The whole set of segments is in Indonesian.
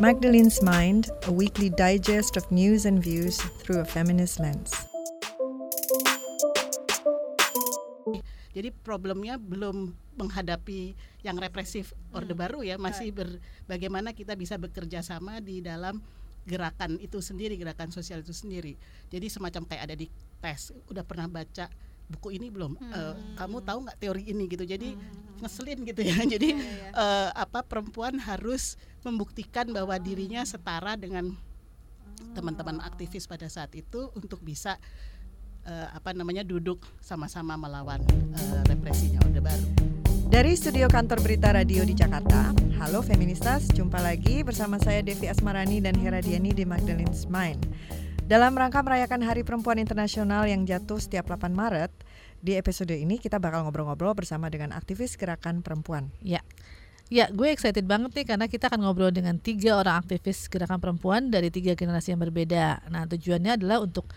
Magdalene's Mind, a weekly digest of news and views through a feminist lens. Jadi problemnya belum menghadapi yang represif Orde Baru ya, masih ber, bagaimana kita bisa bekerja sama di dalam gerakan itu sendiri, gerakan sosial itu sendiri. Jadi semacam kayak ada di tes, udah pernah baca buku ini belum? Eh, kamu tahu nggak teori ini gitu? Jadi ngeselin gitu ya. Jadi eh, apa perempuan harus membuktikan bahwa dirinya setara dengan teman-teman aktivis pada saat itu untuk bisa eh, apa namanya duduk sama-sama melawan eh, represinya Orde Baru. Dari studio kantor berita radio di Jakarta, halo feministas, jumpa lagi bersama saya Devi Asmarani dan Hera Diani di Magdalene's Mind. Dalam rangka merayakan Hari Perempuan Internasional yang jatuh setiap 8 Maret, di episode ini kita bakal ngobrol-ngobrol bersama dengan aktivis gerakan perempuan. Ya. Ya, gue excited banget nih karena kita akan ngobrol dengan tiga orang aktivis gerakan perempuan dari tiga generasi yang berbeda. Nah, tujuannya adalah untuk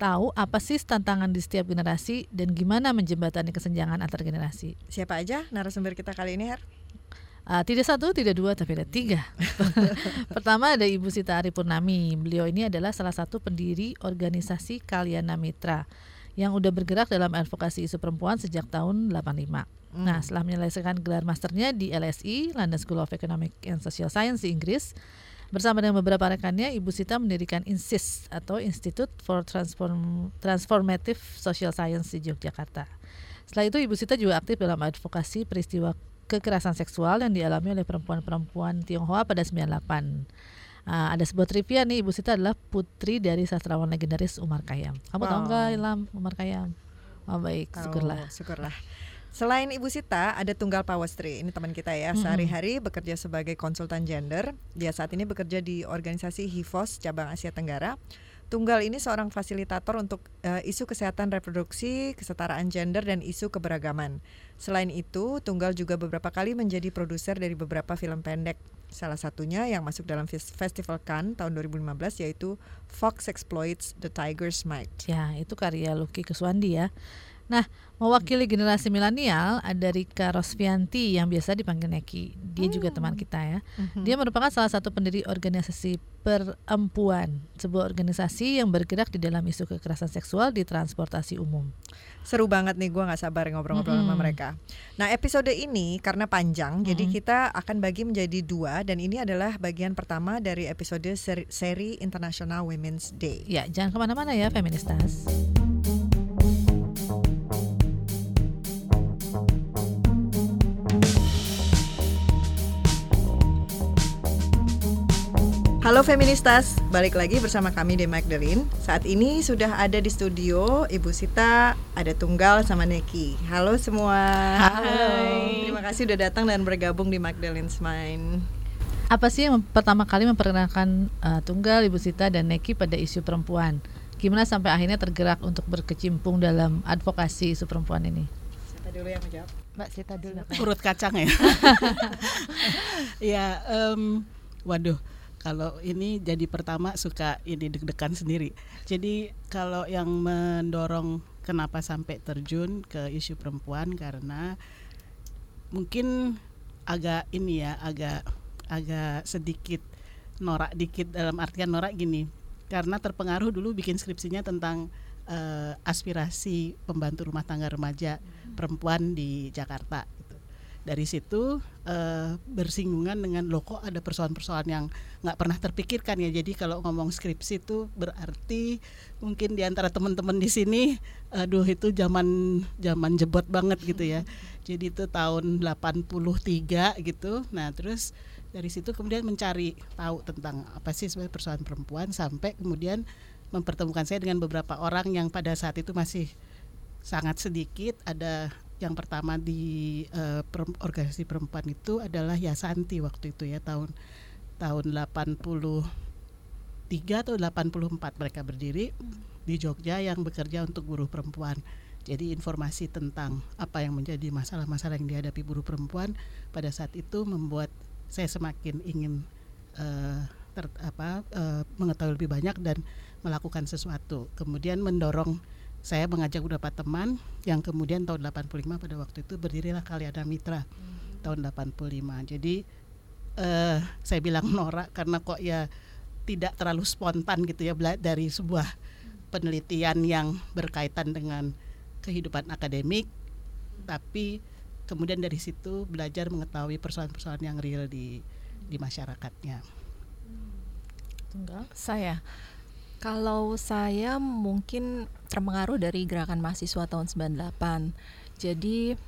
tahu apa sih tantangan di setiap generasi dan gimana menjembatani kesenjangan antar generasi. Siapa aja narasumber kita kali ini, Her? Uh, tidak satu, tidak dua, tapi ada tiga. Pertama ada Ibu Sita Ari Purnami. Beliau ini adalah salah satu pendiri organisasi Kalyana Mitra yang udah bergerak dalam advokasi isu perempuan sejak tahun 85. Nah, setelah menyelesaikan gelar masternya di LSI, London School of Economic and Social Science di Inggris, bersama dengan beberapa rekannya, Ibu Sita mendirikan INSIS atau Institute for Transform Transformative Social Science di Yogyakarta. Setelah itu, Ibu Sita juga aktif dalam advokasi peristiwa kekerasan seksual yang dialami oleh perempuan-perempuan Tionghoa pada 98. Ah, ada sebuah trivia nih, Ibu Sita adalah putri dari sastrawan legendaris Umar Khayyam. Kamu tahu Wow. nggak Ilham Umar Khayyam? Oh baik, Tahu, syukurlah. Syukurlah. Selain Ibu Sita, ada Tunggal Pawastri. Ini teman kita ya. Sehari-hari bekerja sebagai konsultan gender. Dia saat ini bekerja di organisasi HIVOS cabang Asia Tenggara. Tunggal ini seorang fasilitator untuk eh, isu kesehatan reproduksi, kesetaraan gender dan isu keberagaman. Selain itu, Tunggal juga beberapa kali menjadi produser dari beberapa film pendek. Salah satunya yang masuk dalam fes- Festival Cannes tahun 2015 yaitu Fox Exploits the Tiger's Might. Ya, itu karya Lucky Kuswandi ya. Nah, mewakili generasi milenial ada Rika Rosvianti yang biasa dipanggil Neki. Dia juga teman kita ya. Dia merupakan salah satu pendiri organisasi Perempuan, sebuah organisasi yang bergerak di dalam isu kekerasan seksual di transportasi umum. Seru banget nih, gue nggak sabar ngobrol-ngobrol sama Mm-mm. mereka. Nah episode ini karena panjang, jadi Mm-mm. kita akan bagi menjadi dua dan ini adalah bagian pertama dari episode seri, seri International Women's Day. Ya, jangan ke mana-mana ya, feministas. Halo feministas, balik lagi bersama kami di Magdalene. Saat ini sudah ada di studio Ibu Sita, ada Tunggal sama Neki. Halo semua. Hai. Terima kasih udah datang dan bergabung di Magdalene's Mind. Apa sih yang pertama kali memperkenalkan uh, Tunggal, Ibu Sita, dan Neki pada isu perempuan? Gimana sampai akhirnya tergerak untuk berkecimpung dalam advokasi isu perempuan ini? Sita dulu yang menjawab. Mbak Sita dulu. urut kacang ya. ya, em, waduh, kalau ini jadi pertama suka ini deg-degan sendiri. Jadi kalau yang mendorong kenapa sampai terjun ke isu perempuan karena mungkin agak ini ya, agak agak sedikit norak dikit dalam artian norak gini. Karena terpengaruh dulu bikin skripsinya tentang eh, aspirasi pembantu rumah tangga remaja perempuan di Jakarta. Dari situ eh, bersinggungan dengan loh kok ada persoalan-persoalan yang nggak pernah terpikirkan ya. Jadi kalau ngomong skripsi itu berarti mungkin di antara teman-teman di sini aduh itu zaman zaman jebot banget gitu ya. Jadi itu tahun 83 gitu. Nah, terus dari situ kemudian mencari tahu tentang apa sih sebenarnya persoalan perempuan sampai kemudian mempertemukan saya dengan beberapa orang yang pada saat itu masih sangat sedikit ada yang pertama di eh, perem- organisasi perempuan itu adalah Yasanti waktu itu ya tahun tahun 83 atau 84 mereka berdiri di Jogja yang bekerja untuk buruh perempuan. Jadi informasi tentang apa yang menjadi masalah-masalah yang dihadapi buruh perempuan pada saat itu membuat saya semakin ingin eh, ter- apa, eh, mengetahui lebih banyak dan melakukan sesuatu. Kemudian mendorong saya mengajak beberapa teman yang kemudian tahun 85 pada waktu itu berdirilah Kalyana Mitra tahun 85. Jadi uh, saya bilang norak karena kok ya tidak terlalu spontan gitu ya dari sebuah penelitian yang berkaitan dengan kehidupan akademik tapi kemudian dari situ belajar mengetahui persoalan-persoalan yang real di di masyarakatnya. Tunggal. Saya kalau saya mungkin terpengaruh dari gerakan mahasiswa tahun 98. Jadi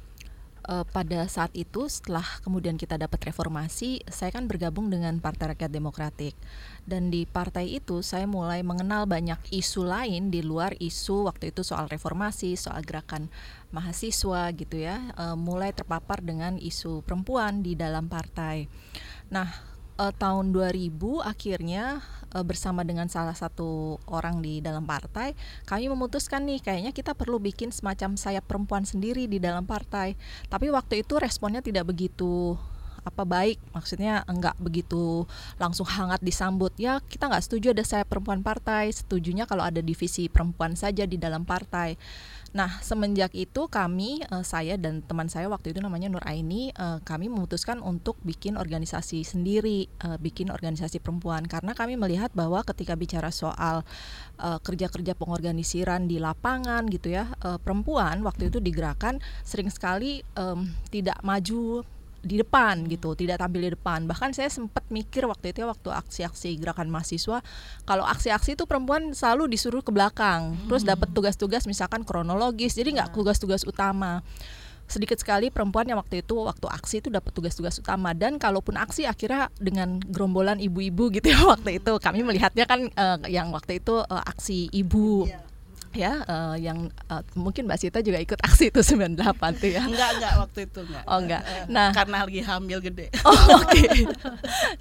uh, pada saat itu setelah kemudian kita dapat reformasi, saya kan bergabung dengan Partai Rakyat Demokratik. Dan di partai itu saya mulai mengenal banyak isu lain di luar isu waktu itu soal reformasi, soal gerakan mahasiswa gitu ya. Uh, mulai terpapar dengan isu perempuan di dalam partai. Nah, uh, tahun 2000 akhirnya uh, bersama dengan salah satu orang di dalam partai kami memutuskan nih kayaknya kita perlu bikin semacam sayap perempuan sendiri di dalam partai. Tapi waktu itu responnya tidak begitu apa baik. Maksudnya enggak begitu langsung hangat disambut. Ya kita nggak setuju ada sayap perempuan partai. Setujunya kalau ada divisi perempuan saja di dalam partai Nah, semenjak itu kami uh, saya dan teman saya waktu itu namanya Nur Aini uh, kami memutuskan untuk bikin organisasi sendiri, uh, bikin organisasi perempuan. Karena kami melihat bahwa ketika bicara soal kerja-kerja pengorganisiran di lapangan gitu ya, perempuan waktu itu digerakkan sering sekali um, tidak maju di depan gitu, tidak tampil di depan. Bahkan saya sempat mikir waktu itu ya, waktu aksi-aksi gerakan mahasiswa, kalau aksi-aksi itu perempuan selalu disuruh ke belakang, hmm. terus dapat tugas-tugas misalkan kronologis, jadi nggak iya. tugas-tugas utama. Sedikit sekali perempuan yang waktu itu waktu aksi itu dapat tugas-tugas utama dan kalaupun aksi akhirnya dengan gerombolan ibu-ibu gitu ya waktu itu kami melihatnya kan uh, yang waktu itu uh, aksi ibu. Yeah ya uh, yang uh, mungkin Mbak Sita juga ikut aksi itu 98 tuh ya. Enggak enggak waktu itu enggak. Oh enggak. Eh, nah, karena lagi hamil gede. Oh oke. Okay.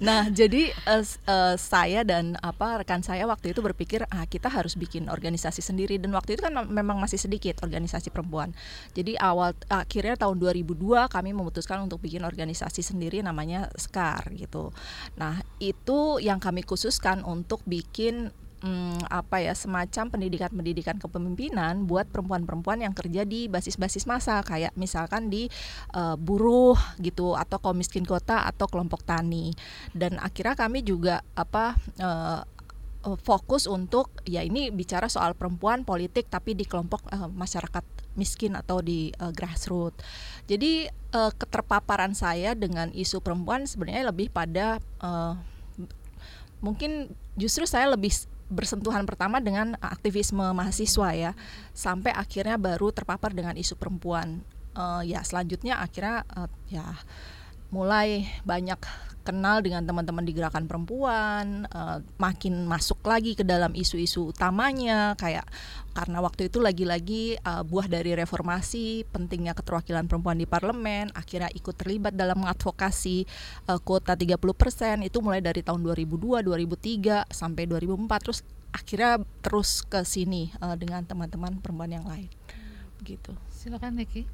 nah, jadi uh, uh, saya dan apa rekan saya waktu itu berpikir ah kita harus bikin organisasi sendiri dan waktu itu kan memang masih sedikit organisasi perempuan. Jadi awal akhirnya tahun 2002 kami memutuskan untuk bikin organisasi sendiri namanya SKAR gitu. Nah, itu yang kami khususkan untuk bikin hmm, apa ya semacam pendidikan-pendidikan kepemimpinan buat perempuan-perempuan yang kerja di basis-basis masa kayak misalkan di uh, buruh gitu atau kaum miskin kota atau kelompok tani dan akhirnya kami juga apa uh, fokus untuk ya ini bicara soal perempuan politik tapi di kelompok uh, masyarakat miskin atau di uh, grassroots. Jadi uh, keterpaparan saya dengan isu perempuan sebenarnya lebih pada uh, mungkin justru saya lebih bersentuhan pertama dengan aktivisme mahasiswa ya. Sampai akhirnya baru terpapar dengan isu perempuan. Uh, ya selanjutnya akhirnya uh, ya mulai banyak kenal dengan teman-teman di gerakan perempuan, uh, makin masuk lagi ke dalam isu-isu utamanya kayak karena waktu itu lagi-lagi uh, buah dari reformasi pentingnya keterwakilan perempuan di parlemen, akhirnya ikut terlibat dalam mengadvokasi uh, kuota 30% itu mulai dari tahun 2002, 2003 sampai 2004 terus akhirnya terus ke sini uh, dengan teman-teman perempuan yang lain. Begitu. Silakan Niki.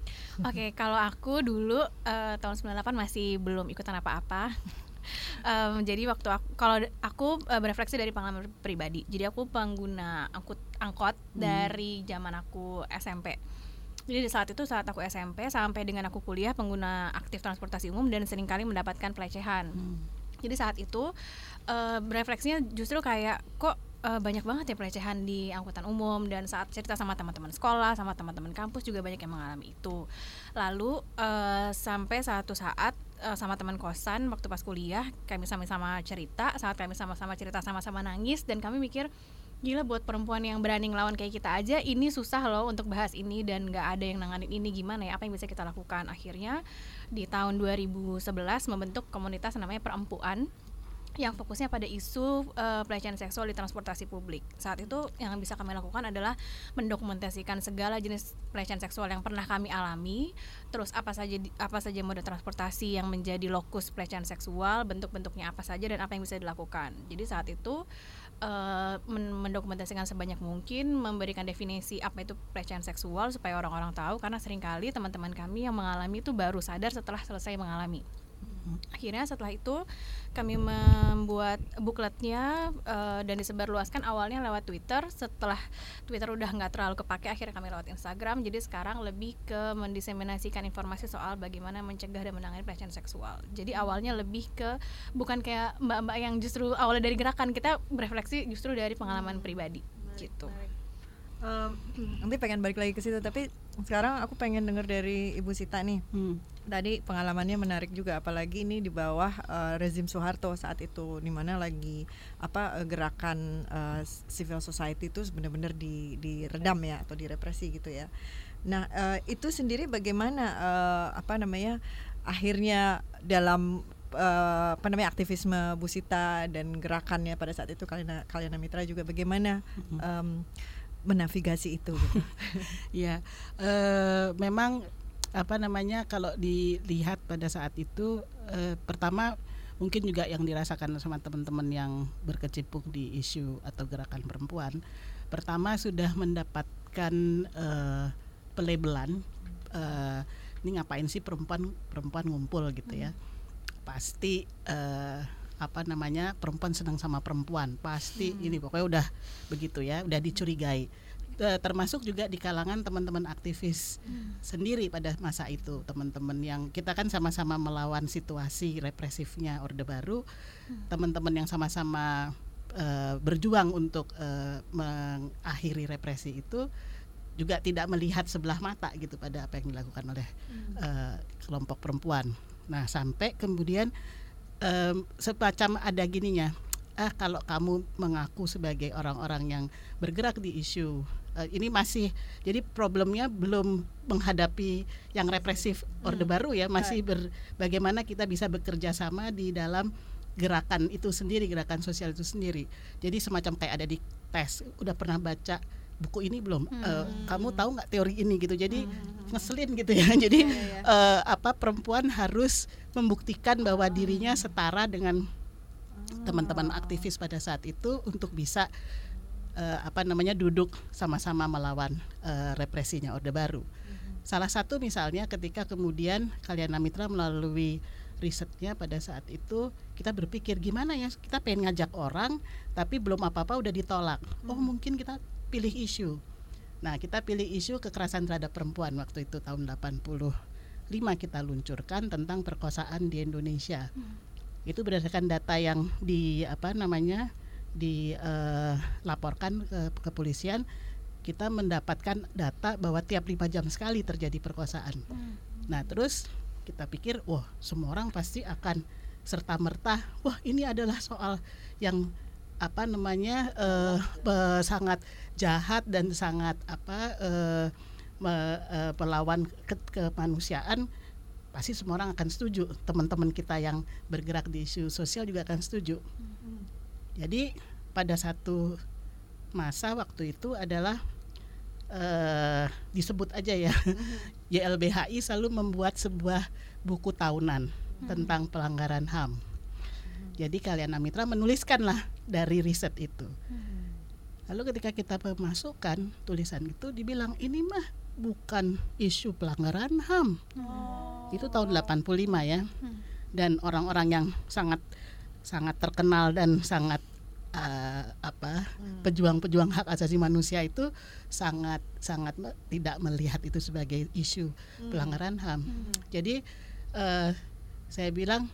Oke, okay, kalau aku dulu uh, tahun 98 masih belum ikutan apa-apa um, jadi waktu aku kalau aku uh, berefleksi dari pengalaman pribadi jadi aku pengguna angkut angkot hmm. dari zaman aku SMP jadi di saat itu saat aku SMP sampai dengan aku kuliah pengguna aktif transportasi umum dan sering kali mendapatkan pelecehan hmm. jadi saat itu uh, berefleksinya justru kayak kok uh, banyak banget ya pelecehan di angkutan umum dan saat cerita sama teman-teman sekolah sama teman-teman kampus juga banyak yang mengalami itu. Lalu uh, sampai satu saat uh, sama teman kosan waktu pas kuliah kami sama-sama cerita saat kami sama-sama cerita sama-sama nangis dan kami mikir gila buat perempuan yang berani ngelawan kayak kita aja ini susah loh untuk bahas ini dan nggak ada yang nanganin ini gimana ya? Apa yang bisa kita lakukan? Akhirnya di tahun 2011 membentuk komunitas namanya perempuan yang fokusnya pada isu uh, pelecehan seksual di transportasi publik. Saat itu yang bisa kami lakukan adalah mendokumentasikan segala jenis pelecehan seksual yang pernah kami alami, terus apa saja apa saja moda transportasi yang menjadi lokus pelecehan seksual, bentuk-bentuknya apa saja dan apa yang bisa dilakukan. Jadi saat itu uh, mendokumentasikan sebanyak mungkin, memberikan definisi apa itu pelecehan seksual supaya orang-orang tahu karena sering kali teman-teman kami yang mengalami itu baru sadar setelah selesai mengalami Akhirnya setelah itu kami membuat bukletnya uh, dan disebarluaskan awalnya lewat Twitter. Setelah Twitter udah nggak terlalu kepake, akhirnya kami lewat Instagram. Jadi sekarang lebih ke mendiseminasikan informasi soal bagaimana mencegah dan menangani pelecehan seksual. Jadi awalnya lebih ke bukan kayak mbak-mbak yang justru awalnya dari gerakan kita berefleksi justru dari pengalaman pribadi gitu. Um, nanti pengen balik lagi ke situ tapi sekarang aku pengen dengar dari Ibu Sita nih. Hmm. Tadi pengalamannya menarik juga apalagi ini di bawah uh, rezim Soeharto saat itu di mana lagi apa uh, gerakan uh, civil society itu benar-benar di diredam ya atau direpresi gitu ya. Nah, uh, itu sendiri bagaimana uh, apa namanya akhirnya dalam uh, apa namanya aktivisme Bu Sita dan gerakannya pada saat itu kalian kalian Mitra juga bagaimana um, menavigasi itu gitu. ya uh, memang apa namanya kalau dilihat pada saat itu uh, pertama mungkin juga yang dirasakan sama teman-teman yang berkecimpung di isu atau gerakan perempuan pertama sudah mendapatkan uh, pelabelan uh, ini ngapain sih perempuan perempuan ngumpul gitu ya pasti uh, apa namanya perempuan senang sama perempuan pasti hmm. ini pokoknya udah begitu ya udah dicurigai termasuk juga di kalangan teman-teman aktivis hmm. sendiri pada masa itu teman-teman yang kita kan sama-sama melawan situasi represifnya orde baru hmm. teman-teman yang sama-sama e, berjuang untuk e, mengakhiri represi itu juga tidak melihat sebelah mata gitu pada apa yang dilakukan oleh hmm. e, kelompok perempuan nah sampai kemudian um, semacam ada gininya. Ah kalau kamu mengaku sebagai orang-orang yang bergerak di isu uh, ini masih jadi problemnya belum menghadapi yang represif orde hmm. baru ya masih ber, bagaimana kita bisa bekerja sama di dalam gerakan itu sendiri gerakan sosial itu sendiri. Jadi semacam kayak ada di tes udah pernah baca buku ini belum hmm. uh, kamu tahu nggak teori ini gitu jadi hmm. ngeselin gitu ya jadi yeah, yeah. Uh, apa perempuan harus membuktikan bahwa dirinya setara dengan teman-teman aktivis pada saat itu untuk bisa uh, apa namanya duduk sama-sama melawan uh, represinya orde baru hmm. salah satu misalnya ketika kemudian kalian Mitra melalui risetnya pada saat itu kita berpikir gimana ya kita pengen ngajak orang tapi belum apa-apa udah ditolak oh hmm. mungkin kita pilih isu. Nah, kita pilih isu kekerasan terhadap perempuan waktu itu tahun 85 kita luncurkan tentang perkosaan di Indonesia. Hmm. Itu berdasarkan data yang di apa namanya dilaporkan uh, ke kepolisian kita mendapatkan data bahwa tiap lima jam sekali terjadi perkosaan. Hmm. Nah, terus kita pikir, wah, semua orang pasti akan serta merta, wah, ini adalah soal yang apa namanya uh, uh, sangat jahat dan sangat apa uh, me, uh, melawan ke, kemanusiaan pasti semua orang akan setuju teman-teman kita yang bergerak di isu sosial juga akan setuju mm-hmm. jadi pada satu masa waktu itu adalah uh, disebut aja ya mm-hmm. YLBHI selalu membuat sebuah buku tahunan mm-hmm. tentang pelanggaran HAM jadi kalian Amitra menuliskanlah dari riset itu. Hmm. Lalu ketika kita memasukkan tulisan itu dibilang ini mah bukan isu pelanggaran HAM. Oh. Itu tahun 85 ya. Hmm. Dan orang-orang yang sangat sangat terkenal dan sangat uh, apa hmm. pejuang-pejuang hak asasi manusia itu sangat sangat tidak melihat itu sebagai isu hmm. pelanggaran HAM. Hmm. Jadi uh, saya bilang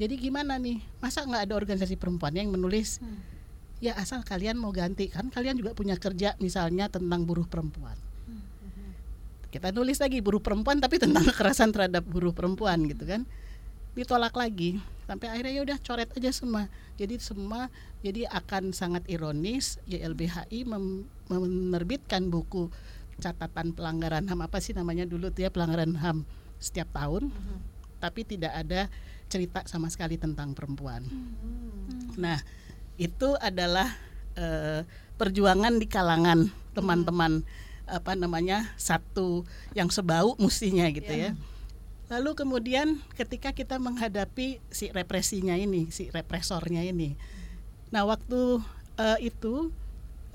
jadi gimana nih? Masa nggak ada organisasi perempuan yang menulis? Hmm. Ya asal kalian mau ganti kan kalian juga punya kerja misalnya tentang buruh perempuan. Hmm. Kita nulis lagi buruh perempuan tapi tentang kekerasan terhadap buruh perempuan gitu kan. Ditolak lagi sampai akhirnya ya udah coret aja semua. Jadi semua jadi akan sangat ironis YLBHI menerbitkan buku catatan pelanggaran HAM apa sih namanya dulu tuh ya pelanggaran HAM setiap tahun. -hmm. Tapi tidak ada cerita sama sekali tentang perempuan. Hmm. Nah, itu adalah uh, perjuangan di kalangan teman-teman apa namanya satu yang sebau mustinya gitu yeah. ya. Lalu kemudian ketika kita menghadapi si represinya ini, si represornya ini. Nah, waktu uh, itu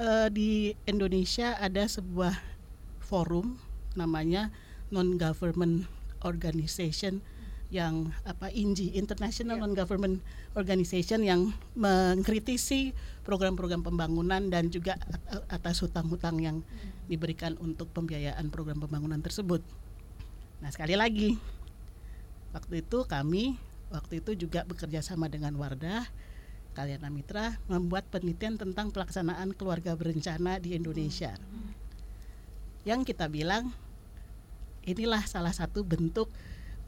uh, di Indonesia ada sebuah forum namanya Non Government Organization yang apa INGI International Non Government Organization yang mengkritisi program-program pembangunan dan juga atas hutang-hutang yang diberikan untuk pembiayaan program pembangunan tersebut. Nah sekali lagi waktu itu kami waktu itu juga bekerja sama dengan Wardah Kalyana Mitra membuat penelitian tentang pelaksanaan keluarga berencana di Indonesia. Yang kita bilang inilah salah satu bentuk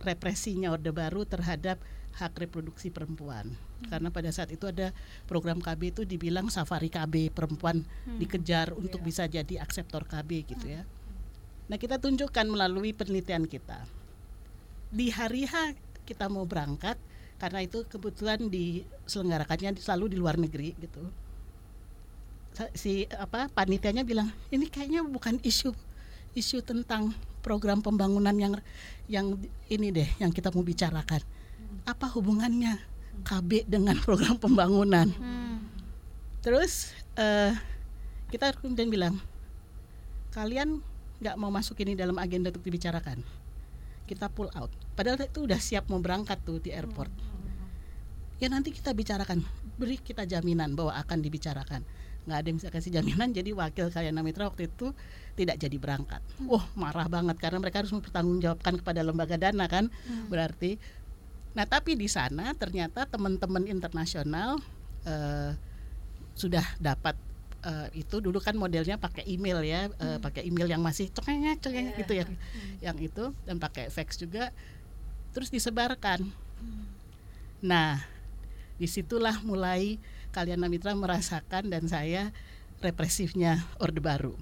represinya Orde Baru terhadap hak reproduksi perempuan. Hmm. Karena pada saat itu ada program KB itu dibilang safari KB perempuan hmm. dikejar untuk yeah. bisa jadi akseptor KB gitu ya. Nah, kita tunjukkan melalui penelitian kita. Di hari H kita mau berangkat karena itu kebetulan diselenggarakannya selalu di luar negeri gitu. Si apa panitianya bilang, "Ini kayaknya bukan isu isu tentang program pembangunan yang yang ini deh yang kita mau bicarakan. Apa hubungannya KB dengan program pembangunan? Hmm. Terus uh, kita kemudian bilang kalian nggak mau masuk ini dalam agenda untuk dibicarakan. Kita pull out. Padahal itu udah siap mau berangkat tuh di airport. Ya nanti kita bicarakan. Beri kita jaminan bahwa akan dibicarakan nggak ada yang bisa kasih jaminan jadi wakil Kalyana Mitra waktu itu tidak jadi berangkat. Hmm. Wah marah banget karena mereka harus mempertanggungjawabkan kepada lembaga dana kan hmm. berarti. Nah tapi di sana ternyata teman-teman internasional uh, sudah dapat uh, itu dulu kan modelnya pakai email ya uh, hmm. pakai email yang masih cengeng cengeng yeah. gitu ya hmm. yang itu dan pakai fax juga terus disebarkan. Hmm. Nah di situlah mulai kalian Mitra merasakan dan saya represifnya Orde Baru.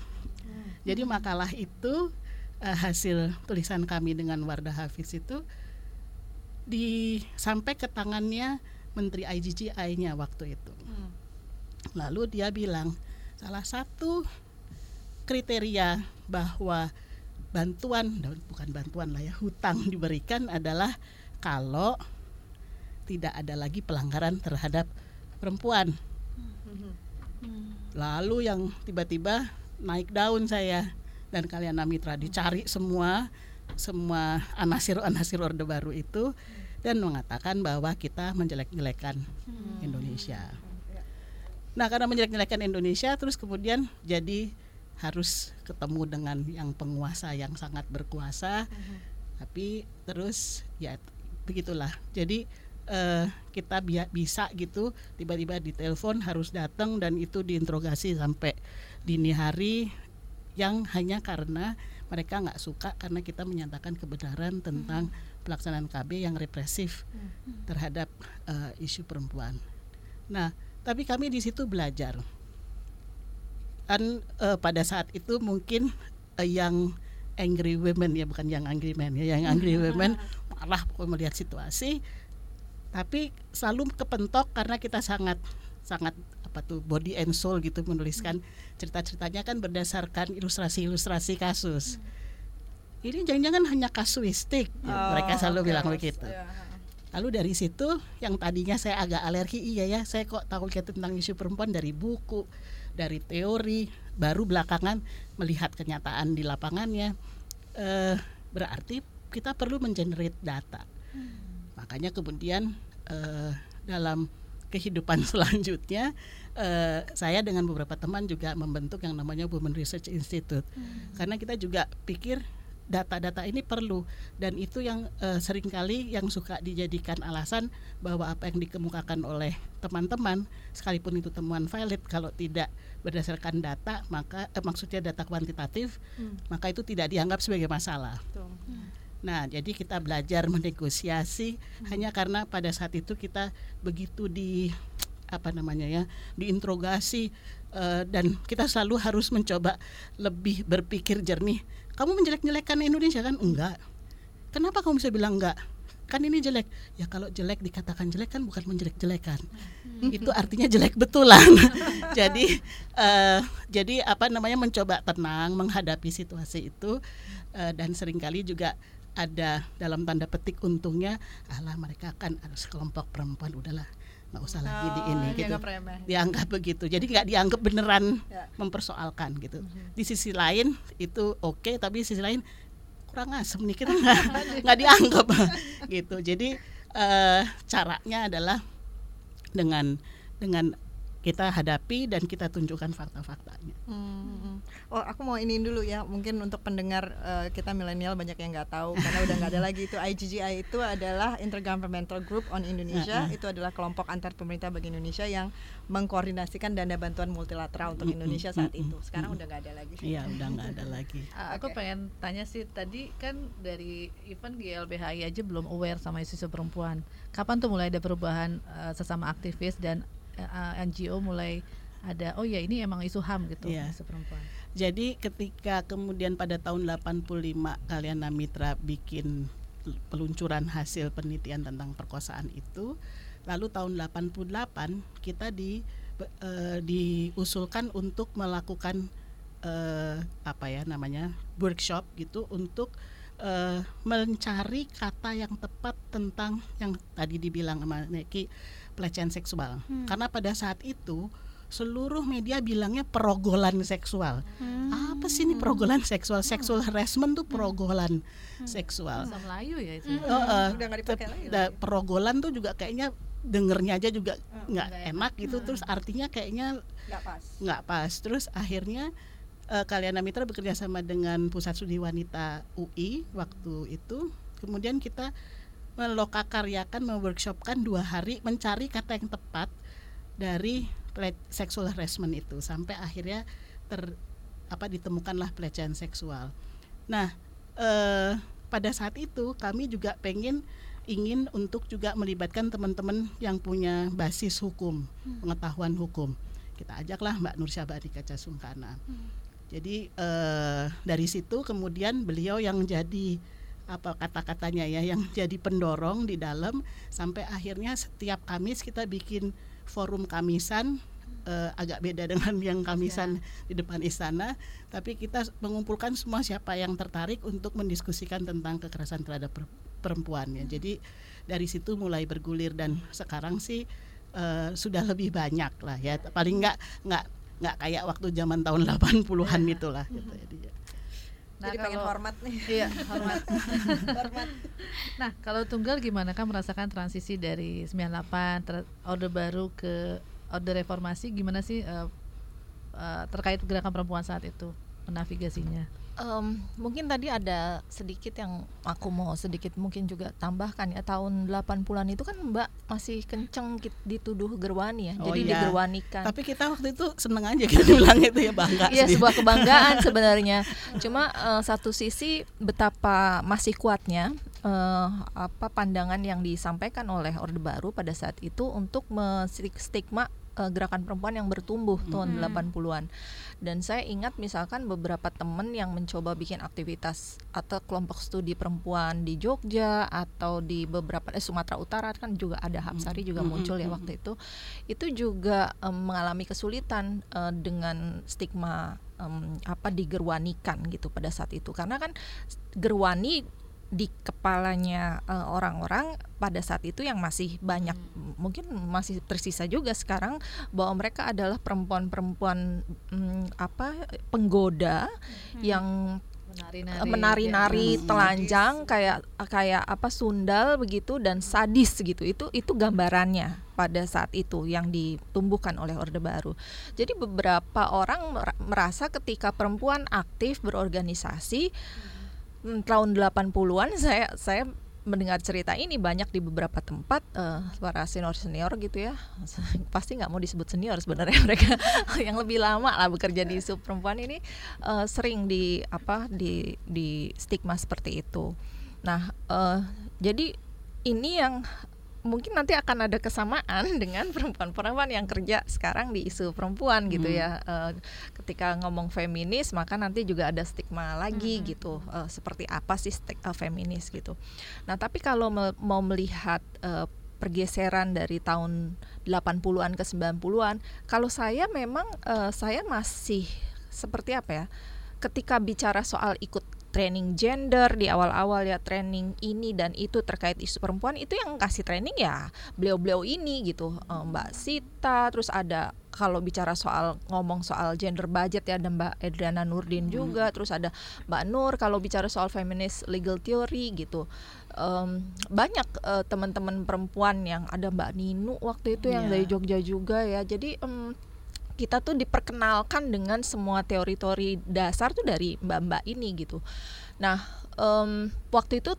Hmm. Jadi makalah itu uh, hasil tulisan kami dengan Wardah Hafiz itu di sampai ke tangannya Menteri IGGI-nya waktu itu. Hmm. Lalu dia bilang salah satu kriteria bahwa bantuan bukan bantuan lah ya hutang diberikan adalah kalau tidak ada lagi pelanggaran terhadap perempuan. Lalu yang tiba-tiba naik daun saya dan kalian Mitra dicari semua semua anasir-anasir Orde Baru itu dan mengatakan bahwa kita menjelek-jelekan hmm. Indonesia. Nah, karena menjelek-jelekan Indonesia terus kemudian jadi harus ketemu dengan yang penguasa yang sangat berkuasa. Hmm. Tapi terus ya begitulah. Jadi uh, kita bi bisa gitu tiba-tiba ditelepon harus datang dan itu diinterogasi sampai dini hari yang hanya karena mereka nggak suka karena kita menyatakan kebenaran tentang hmm. pelaksanaan KB yang represif hmm. terhadap uh, isu perempuan. Nah, tapi kami di situ belajar. Dan uh, pada saat itu mungkin uh, yang angry women ya bukan yang angry men ya, yang angry women malah melihat situasi tapi selalu kepentok karena kita sangat sangat apa tuh body and soul gitu menuliskan cerita-ceritanya kan berdasarkan ilustrasi-ilustrasi kasus. Ini jangan-jangan hanya kasuistik, ya, oh, mereka selalu okay. bilang begitu. Yeah. Lalu dari situ yang tadinya saya agak alergi, iya ya, saya kok tahu tentang isu perempuan dari buku, dari teori, baru belakangan melihat kenyataan di lapangannya. Eh, berarti kita perlu mengenerate data. Hmm makanya kemudian uh, dalam kehidupan selanjutnya uh, saya dengan beberapa teman juga membentuk yang namanya Women Research Institute hmm. karena kita juga pikir data-data ini perlu dan itu yang uh, sering kali yang suka dijadikan alasan bahwa apa yang dikemukakan oleh teman-teman sekalipun itu temuan valid kalau tidak berdasarkan data maka eh, maksudnya data kuantitatif hmm. maka itu tidak dianggap sebagai masalah. Hmm. Nah, jadi kita belajar menegosiasi hanya karena pada saat itu kita begitu di apa namanya ya, diinterogasi uh, dan kita selalu harus mencoba lebih berpikir jernih. Kamu menjelek-jelekan Indonesia kan? Enggak. Kenapa kamu bisa bilang enggak? Kan ini jelek. Ya kalau jelek dikatakan jelek kan bukan menjelek-jelekan. Itu artinya jelek betulan. jadi uh, jadi apa namanya mencoba tenang menghadapi situasi itu uh, dan sering kali juga ada dalam tanda petik untungnya alah mereka kan ada sekelompok perempuan udahlah nggak usah lagi oh, di ini gitu. dianggap begitu. Jadi nggak dianggap beneran ya. mempersoalkan gitu. Mm -hmm. di sisi lain itu oke okay, tapi di sisi lain kurang asem nih kita nggak nggak dianggap gitu. Jadi uh, caranya adalah dengan dengan kita hadapi dan kita tunjukkan fakta-faktanya. Hmm. Oh, aku mau iniin dulu ya. Mungkin untuk pendengar uh, kita milenial banyak yang nggak tahu karena udah nggak ada lagi itu IGGI itu adalah Intergovernmental Group on Indonesia. Uh, uh. Itu adalah kelompok antar pemerintah bagi Indonesia yang mengkoordinasikan dana bantuan multilateral untuk Indonesia saat itu. Sekarang udah nggak ada lagi. Iya, udah nggak ada lagi. Uh, aku okay. pengen tanya sih tadi kan dari event GLBHI aja belum aware sama isu-isu perempuan. Kapan tuh mulai ada perubahan uh, sesama aktivis dan uh, eh, NGO mulai ada oh ya ini emang isu HAM gitu yeah. isu perempuan. Jadi ketika kemudian pada tahun 85 kalian Mitra bikin peluncuran hasil penelitian tentang perkosaan itu, lalu tahun 88 kita di uh, diusulkan untuk melakukan uh, apa ya namanya workshop gitu untuk uh, mencari kata yang tepat tentang yang tadi dibilang sama Neki pelecehan seksual. Hmm. Karena pada saat itu seluruh media bilangnya perogolan seksual. Hmm. Apa sih ini perogolan seksual? Hmm. Sexual harassment tuh hmm. perogolan hmm. seksual. Bahasa Melayu ya itu. Hmm. Uh, uh, Udah gak dipakai lagi. Da, perogolan tuh juga kayaknya dengernya aja juga hmm, nggak hmm. enak gitu. Hmm. Terus artinya kayaknya nggak pas. Nggak pas. Terus akhirnya uh, Kaliana Mitra bekerja sama dengan Pusat Studi Wanita UI waktu itu. Kemudian kita melokakaryakan, meworkshopkan dua hari mencari kata yang tepat dari sexual harassment itu sampai akhirnya ter apa ditemukanlah pelecehan seksual. Nah, eh, pada saat itu kami juga pengen ingin untuk juga melibatkan teman-teman yang punya basis hukum, hmm. pengetahuan hukum. Kita ajaklah Mbak Nur Syabari Kaca Sungkana. Hmm. Jadi eh, dari situ kemudian beliau yang jadi apa kata-katanya ya yang jadi pendorong di dalam sampai akhirnya setiap Kamis kita bikin forum Kamisan uh, agak beda dengan yang Kamisan ya. di depan istana tapi kita mengumpulkan semua siapa yang tertarik untuk mendiskusikan tentang kekerasan terhadap perempuan ya. Hmm. Jadi dari situ mulai bergulir dan sekarang sih uh, sudah lebih banyak lah ya. Paling nggak nggak nggak kayak waktu zaman tahun 80-an ya. itulah gitu. Jadi, ya. Nah, Jadi kalau, pengen hormat nih. Iya, hormat. hormat. Nah, kalau tunggal gimana kan merasakan transisi dari 98 ter orde baru ke orde reformasi gimana sih uh, uh, terkait gerakan perempuan saat itu menavigasinya? Um, mungkin tadi ada sedikit yang aku mau sedikit mungkin juga tambahkan ya tahun 80-an itu kan Mbak masih kenceng dituduh gerwani ya. Oh jadi iya. digerwanikan. Tapi kita waktu itu seneng aja kita bilang itu ya bangga. Iya, sebuah kebanggaan sebenarnya. Cuma uh, satu sisi betapa masih kuatnya uh, apa pandangan yang disampaikan oleh Orde Baru pada saat itu untuk stigma uh, gerakan perempuan yang bertumbuh hmm. tahun 80-an dan saya ingat misalkan beberapa temen yang mencoba bikin aktivitas atau kelompok studi perempuan di Jogja atau di beberapa eh, Sumatera Utara kan juga ada Hapsari juga hmm, muncul ya hmm, waktu hmm. itu. Itu juga um, mengalami kesulitan uh, dengan stigma um, apa digerwanikan gitu pada saat itu. Karena kan gerwani di kepalanya eh, orang-orang pada saat itu yang masih banyak hmm. mungkin masih tersisa juga sekarang bahwa mereka adalah perempuan-perempuan hmm, apa penggoda hmm. yang menari-nari ya. telanjang sadis. kayak kayak apa sundal begitu dan sadis gitu itu itu gambarannya pada saat itu yang ditumbuhkan oleh Orde Baru. Jadi beberapa orang merasa ketika perempuan aktif berorganisasi Hmm, tahun 80-an saya saya mendengar cerita ini banyak di beberapa tempat uh, para senior senior gitu ya. Pasti nggak mau disebut senior sebenarnya mereka yang lebih lama lah bekerja di sub perempuan ini uh, sering di apa di di stigma seperti itu. Nah uh, jadi ini yang mungkin nanti akan ada kesamaan dengan perempuan-perempuan yang kerja sekarang di isu perempuan gitu hmm. ya. Uh, ketika ngomong feminis maka nanti juga ada stigma lagi hmm. gitu. Uh, seperti apa sih uh, feminis gitu. Nah, tapi kalau me mau melihat uh, pergeseran dari tahun 80-an ke 90-an, kalau saya memang uh, saya masih seperti apa ya? Ketika bicara soal ikut training gender di awal-awal ya training ini dan itu terkait isu perempuan itu yang kasih training ya beliau-beliau ini gitu. Eh, Mbak Sita terus ada kalau bicara soal ngomong soal gender budget ya ada Mbak Edriana Nurdin juga terus ada Mbak Nur kalau bicara soal feminist legal theory gitu. Um, banyak uh, teman-teman perempuan yang ada Mbak Ninu waktu itu yang Iya. dari Jogja juga ya. Jadi em, kita tuh diperkenalkan dengan semua teori-teori dasar tuh dari mbak-mbak ini gitu. Nah, em, waktu itu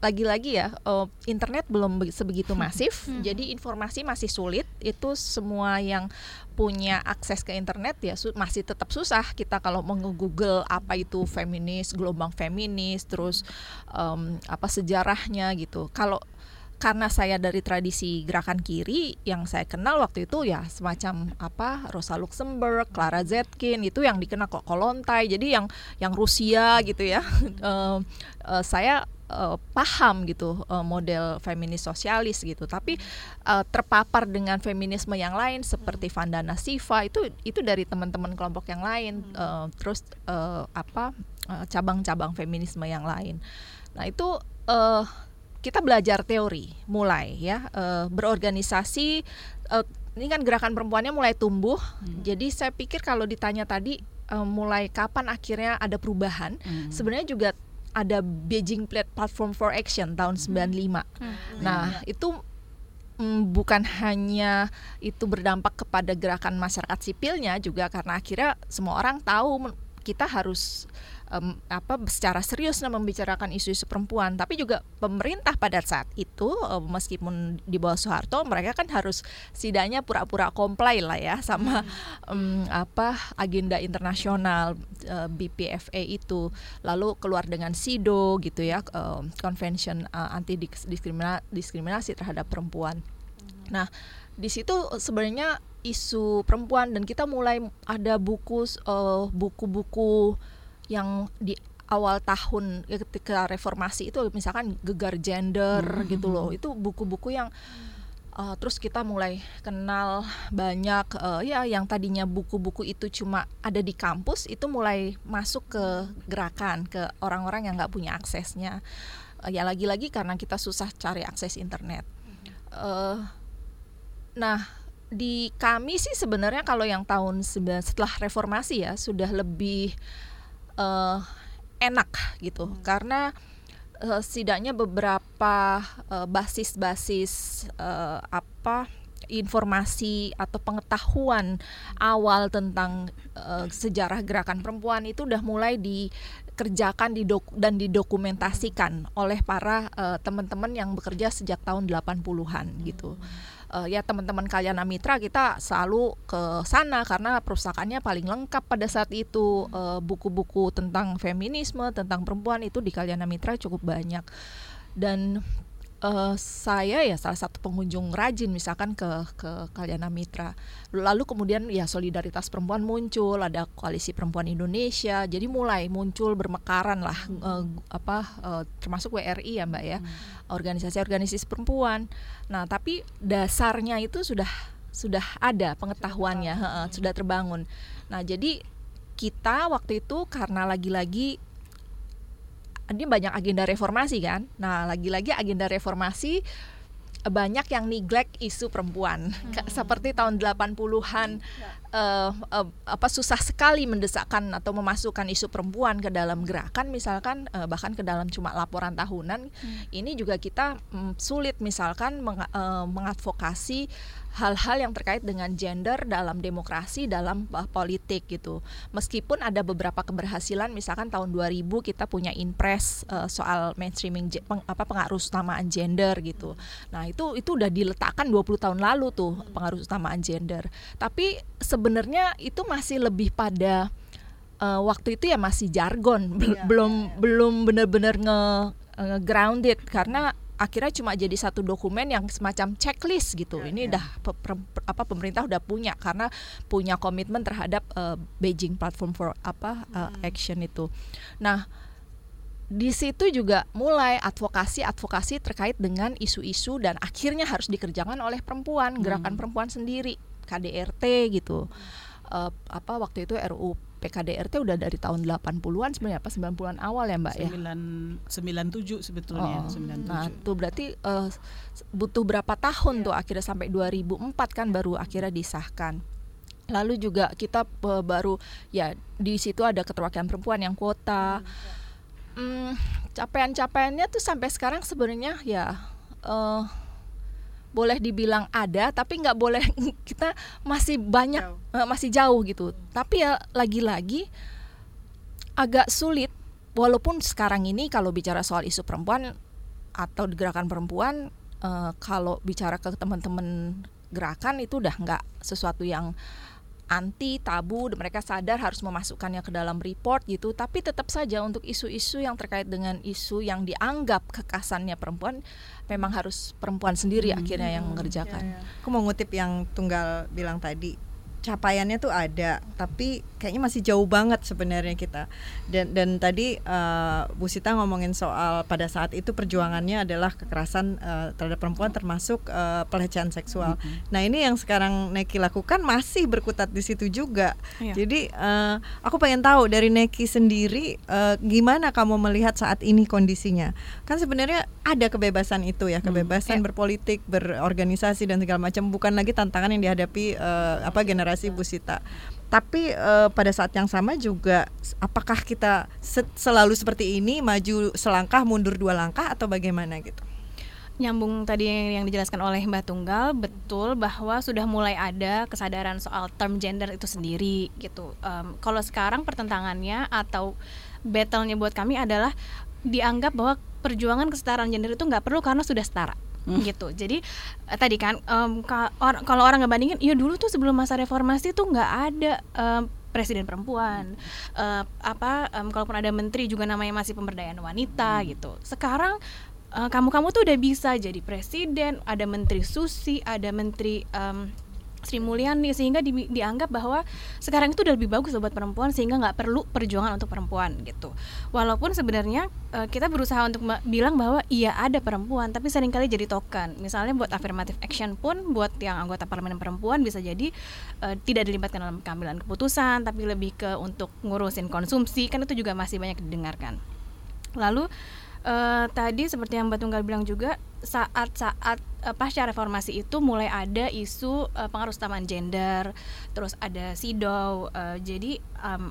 lagi-lagi ya eh, internet belum be- sebegitu masif, jadi informasi masih sulit. Itu semua yang punya akses ke internet ya su- masih tetap susah kita kalau mau apa itu feminis, gelombang feminis, terus em, apa sejarahnya gitu. Kalau karena saya dari tradisi gerakan kiri yang saya kenal waktu itu ya semacam apa Rosa Luxemburg, Clara Zetkin itu yang dikenal kok Kolontai. Jadi yang yang Rusia gitu ya. Eh, saya eh, paham gitu eh, model feminis sosialis gitu. Tapi terpapar dengan feminisme yang lain seperti Vandana Siva itu itu dari teman-teman kelompok yang lain. Terus apa cabang-cabang feminisme yang lain. Nah itu kita belajar teori mulai ya eh, berorganisasi eh, ini kan gerakan perempuannya mulai tumbuh. Jadi saya pikir kalau ditanya tadi eh, mulai kapan akhirnya ada perubahan? Hmm. sebenarnya juga ada Beijing Plat- Platform for Action tahun 95 nah itu mm, bukan hanya itu berdampak kepada gerakan masyarakat sipilnya juga karena akhirnya semua orang tahu kita harus em, apa secara serius nah, membicarakan isu-isu perempuan. Tapi juga pemerintah pada saat itu em, meskipun di bawah Soeharto mereka kan harus setidaknya pura-pura comply lah ya sama em, apa agenda internasional eh, BPFA itu. Lalu keluar dengan SIDO gitu ya em, Convention eh, anti Dis- diskrimina- diskriminasi terhadap perempuan. Nah, di situ sebenarnya isu perempuan dan kita mulai ada buku eh, buku-buku yang di awal tahun ya, ketika reformasi itu misalkan gegar gender gitu loh. Itu buku-buku yang eh, terus kita mulai kenal banyak eh, ya yang tadinya buku-buku itu cuma ada di kampus itu mulai masuk ke gerakan ke orang-orang yang nggak punya aksesnya. Eh, ya lagi-lagi karena kita susah cari akses internet. Eh, Nah, di kami sih sebenarnya kalau yang tahun setelah reformasi ya sudah lebih eh, enak gitu. Karena eh, setidaknya beberapa eh, basis-basis eh, apa informasi atau pengetahuan awal tentang eh, sejarah gerakan perempuan itu udah mulai dikerjakan didok dan didokumentasikan oleh para eh, teman-teman yang bekerja sejak tahun 80-an gitu eh, ya teman-teman Kalyana Mitra kita selalu ke sana karena perpustakaannya paling lengkap pada saat itu. Eh, buku-buku tentang feminisme tentang perempuan itu di Kalyana Mitra cukup banyak. Dan eh, saya ya salah satu pengunjung rajin misalkan ke ke Kalyana Mitra. Lalu kemudian ya solidaritas perempuan muncul ada koalisi perempuan Indonesia. Jadi mulai muncul bermekaran lah eh, apa eh, termasuk WRI ya mbak ya organisasi-organisasi perempuan. Nah, tapi dasarnya itu sudah sudah ada pengetahuannya, heeh, sudah terbangun. Nah, jadi kita waktu itu karena lagi-lagi ini banyak agenda reformasi kan. Nah, lagi-lagi agenda reformasi banyak yang neglect isu perempuan. Ka- Seperti tahun 80-an eh, eh, apa susah sekali mendesakkan atau memasukkan isu perempuan ke dalam gerakan misalkan eh, bahkan ke dalam cuma laporan tahunan. Ini juga kita mm, sulit misalkan meng- eh, mengadvokasi hal-hal yang terkait dengan gender dalam demokrasi dalam uh, politik gitu. Meskipun ada beberapa keberhasilan misalkan tahun 2000 kita punya impres uh, soal mainstreaming peng- apa pengaruh utamaan gender gitu. Nah, itu itu udah diletakkan 20 tahun lalu tuh pengaruh utamaan gender. Tapi sebenarnya itu masih lebih pada uh, waktu itu ya masih jargon, Bel- belum belum benar-benar nge, nge grounded karena akhirnya cuma jadi satu dokumen yang semacam checklist gitu. Ini udah pe- apa pemerintah udah punya karena punya komitmen terhadap uh, Beijing Platform for apa uh, action itu. Nah, di situ juga mulai advokasi-advokasi terkait dengan isu-isu dan akhirnya harus dikerjakan oleh perempuan, gerakan perempuan sendiri, KDRT gitu. Eh, apa waktu itu RUU PKDRT udah dari tahun 80-an sebenarnya apa 90-an awal ya, Mbak ya? Sembilan sembilan tujuh sebetulnya Oh, sembilan Nah, tujuh. tuh berarti eh, butuh berapa tahun tuh akhirnya sampai 2004 kan baru akhirnya disahkan. lalu juga kita uh, baru ya di situ ada keterwakilan perempuan yang kuota hmm, capaian-capaiannya tuh sampai sekarang sebenarnya ya uh, boleh dibilang ada tapi nggak boleh kita masih banyak Jauh. uh, masih jauh gitu tapi ya lagi-lagi agak sulit walaupun sekarang ini kalau bicara soal isu perempuan atau gerakan perempuan uh, kalau bicara ke teman-teman gerakan itu udah nggak sesuatu yang anti tabu mereka sadar harus memasukkannya ke dalam report gitu. Tapi tetap saja untuk isu-isu yang terkait dengan isu yang dianggap kekasannya perempuan memang harus perempuan sendiri akhirnya yang mengerjakan. Aku mau ngutip yang tunggal bilang tadi capaiannya tuh ada tapi kayaknya masih jauh banget sebenarnya kita dan dan tadi uh, Bu Sita ngomongin soal pada saat itu perjuangannya adalah kekerasan uh, terhadap perempuan termasuk uh, pelecehan seksual. Nah ini yang sekarang Neki lakukan masih berkutat di situ juga. Iya. Jadi uh, aku pengen tahu dari Neki sendiri uh, gimana kamu melihat saat ini kondisinya. Kan sebenarnya ada kebebasan itu ya kebebasan Iya. berpolitik berorganisasi dan segala macam bukan lagi tantangan yang dihadapi uh, apa generasi Bu Sita. Tapi uh, pada saat yang sama juga apakah kita se- selalu seperti ini maju selangkah mundur dua langkah atau bagaimana gitu? nyambung tadi yang dijelaskan oleh Mbak Tunggal betul bahwa sudah mulai ada kesadaran soal term gender itu sendiri gitu. Em, kalau sekarang pertentangannya atau battle-nya buat kami adalah dianggap bahwa perjuangan kesetaraan gender itu nggak perlu karena sudah setara gitu. Jadi eh, tadi kan or- kalau orang ngebandingin, ya dulu tuh sebelum masa reformasi tuh nggak ada em, presiden perempuan, Eh, apa em, kalaupun ada menteri juga namanya masih pemberdayaan wanita gitu. Sekarang eh, kamu-kamu tuh udah bisa jadi presiden, ada menteri susi, ada menteri em, Sri Mulyani sehingga di- dianggap bahwa sekarang itu udah lebih bagus buat perempuan sehingga nggak perlu perjuangan untuk perempuan gitu. Walaupun sebenarnya eh, kita berusaha untuk bilang bahwa iya ada perempuan tapi sering kali jadi token. Misalnya buat affirmative action pun buat yang anggota parlemen perempuan bisa jadi eh, tidak dilibatkan dalam pengambilan keputusan tapi lebih ke untuk ngurusin konsumsi kan itu juga masih banyak didengarkan. Lalu eh, tadi seperti yang Mbak Tunggal bilang juga saat-saat eh, pasca reformasi itu mulai ada isu eh, pengaruh utamaan gender, terus ada sido. eh, jadi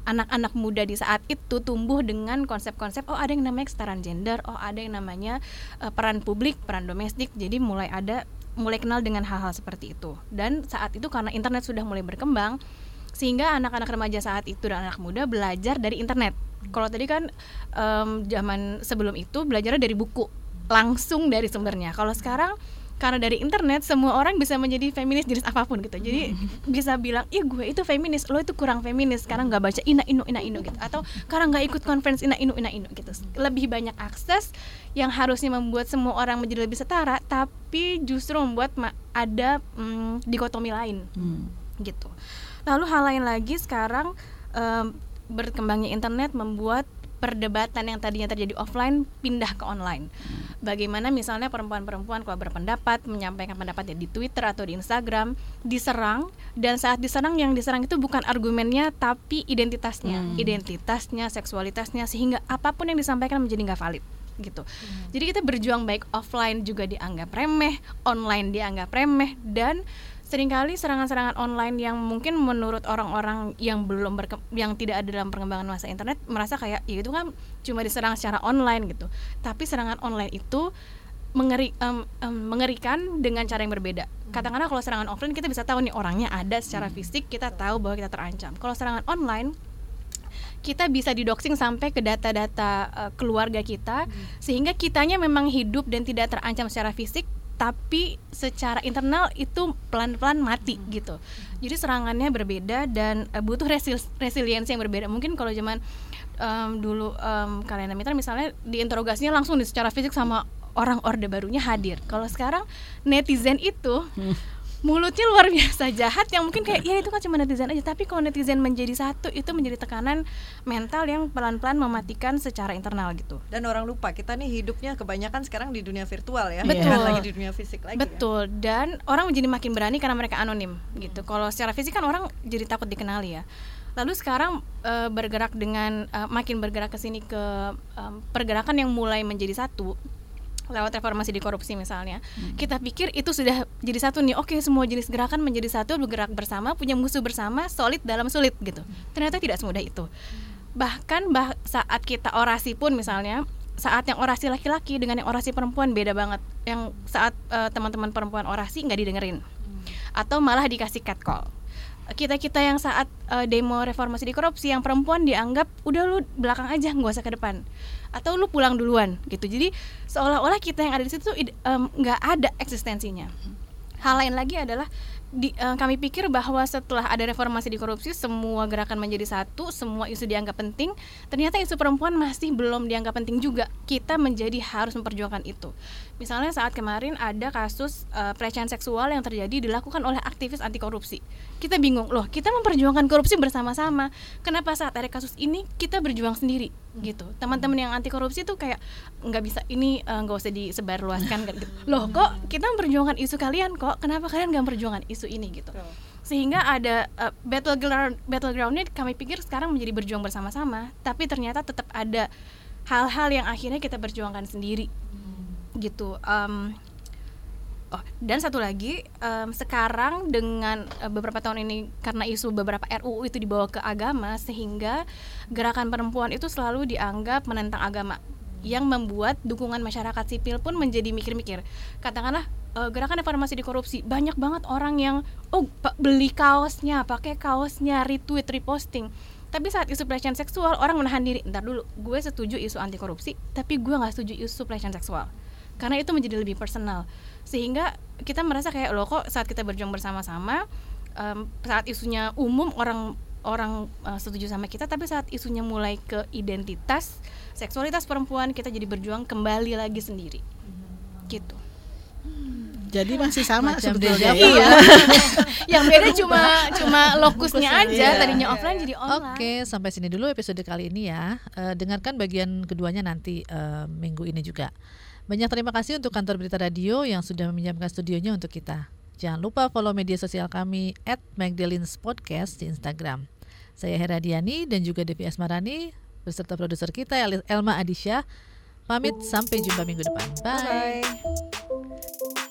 anak-anak muda di saat itu tumbuh dengan konsep-konsep oh ada yang namanya kesetaraan gender, oh ada yang namanya eh, peran publik, peran domestik. Jadi mulai ada mulai kenal dengan hal-hal seperti itu. Dan saat itu karena internet sudah mulai berkembang sehingga anak-anak remaja saat itu dan anak muda belajar dari internet. Kalau tadi kan em, zaman sebelum itu belajarnya dari buku langsung dari sumbernya. Kalau sekarang karena dari internet semua orang bisa menjadi feminis jenis apa pun gitu. Jadi bisa bilang, "Ih, gue itu feminis, lo itu kurang feminis karena nggak baca ina inu ina inu gitu." Atau karena nggak ikut conference ina inu ina inu gitu. Lebih banyak akses yang harusnya membuat semua orang menjadi lebih setara, tapi justru membuat ada mm, dikotomi lain gitu. Lalu hal lain lagi sekarang em, berkembangnya internet membuat perdebatan yang tadinya terjadi offline pindah ke online. Bagaimana misalnya perempuan-perempuan kalau berpendapat menyampaikan pendapatnya di Twitter atau di Instagram diserang dan saat diserang yang diserang itu bukan argumennya tapi identitasnya, identitasnya, seksualitasnya sehingga apa pun yang disampaikan menjadi nggak valid gitu. Jadi kita berjuang baik offline juga dianggap remeh, online dianggap remeh dan sering kali serangan-serangan online yang mungkin menurut orang-orang yang belum berke- yang tidak ada dalam perkembangan masa internet merasa kayak ya itu kan cuma diserang secara online gitu. Tapi serangan online itu mengeri em, em, mengerikan dengan cara yang berbeda. Katakanlah kalau serangan offline kita bisa tahu nih orangnya ada secara fisik, kita tahu bahwa kita terancam. Kalau serangan online kita bisa didoxing sampai ke data-data uh, keluarga kita sehingga kitanya memang hidup dan tidak terancam secara fisik tapi secara internal itu pelan-pelan mati gitu. Jadi serangannya berbeda dan uh, butuh resil resiliensi yang berbeda. Mungkin kalau zaman um, dulu um, kalian mitra misalnya diinterogasinya langsung nih secara fisik sama orang orde barunya hadir. Kalau sekarang netizen itu mulutnya luar biasa jahat yang mungkin kayak ya itu kan cuma netizen aja tapi kalau netizen menjadi satu itu menjadi tekanan mental yang pelan-pelan mematikan secara internal gitu Dan orang lupa kita nih hidupnya kebanyakan sekarang di dunia virtual ya, Betul. bukan lagi di dunia fisik lagi. ya. betul dan orang menjadi makin berani karena mereka anonim gitu kalau secara fisik kan orang jadi takut dikenali ya lalu sekarang eh, bergerak dengan eh, makin bergerak ke sini ke em, pergerakan yang mulai menjadi satu lewat reformasi di korupsi misalnya kita pikir itu sudah jadi satu nih oke semua jenis gerakan menjadi satu bergerak bersama punya musuh bersama solid dalam sulit gitu. Ternyata tidak semudah itu. Bahkan bah saat kita orasi pun misalnya saat yang orasi laki-laki dengan yang orasi perempuan beda banget. Yang saat eh, teman-teman perempuan orasi nggak didengerin. Atau malah dikasih catcall kita kita yang saat eh, demo reformasi di korupsi yang perempuan dianggap udah lu belakang aja nggak usah ke depan. Atau lu pulang duluan gitu. Jadi seolah-olah kita yang ada di situ nggak ada eksistensinya. Hal lain lagi adalah di, eh, kami pikir bahwa setelah ada reformasi di korupsi semua gerakan menjadi satu semua isu dianggap penting ternyata isu perempuan masih belum dianggap penting juga. Kita menjadi harus memperjuangkan itu. Misalnya saat kemarin ada kasus eh, pelecehan seksual yang terjadi dilakukan oleh aktivis anti korupsi kita bingung loh kita memperjuangkan korupsi bersama-sama. Kenapa saat ada kasus ini kita berjuang sendiri gitu. Teman-teman yang anti korupsi tuh kayak nggak bisa ini eh, nggak usah disebarluaskan gitu. loh kok kita memperjuangkan isu kalian kok? Kenapa kalian nggak memperjuangkan isu ini gitu? Sehingga ada uh, battleground battlegroundnya kami pikir sekarang menjadi berjuang bersama-sama tapi ternyata tetap ada hal-hal yang akhirnya kita perjuangkan sendiri. Gitu Em, oh dan satu lagi em, sekarang dengan eh, beberapa tahun ini karena isu beberapa RUU itu dibawa ke agama sehingga gerakan perempuan itu selalu dianggap menentang agama yang membuat dukungan masyarakat sipil pun menjadi mikir-mikir. Katakanlah eh, gerakan reformasi di korupsi banyak banget orang yang oh beli kaosnya pakai kaosnya retweet reposting. Tapi saat isu pelecehan seksual orang menahan diri ntar dulu gue setuju isu anti korupsi tapi gue nggak setuju isu pelecehan seksual. Karena itu menjadi lebih personal sehingga kita merasa kayak loh kok saat kita berjuang bersama-sama em, saat isunya umum orang orang eh, setuju sama kita tapi saat isunya mulai ke identitas seksualitas perempuan kita jadi berjuang kembali lagi sendiri gitu Jadi masih sama Macam sebetulnya. Iya. yang beda cuma cuma lokusnya aja iya. tadinya offline jadi online Oke, sampai sini dulu episode kali ini ya. Eh, dengarkan bagian keduanya nanti eh, minggu ini juga. Banyak terima kasih untuk kantor berita radio yang sudah meminjamkan studionya untuk kita. Jangan lupa follow media sosial kami at Magdalene's Podcast di Instagram. Saya Hera Diani dan juga Devi Asmarani beserta produser kita El- Elma Adisha. Pamit sampai jumpa minggu depan. Bye. Bye.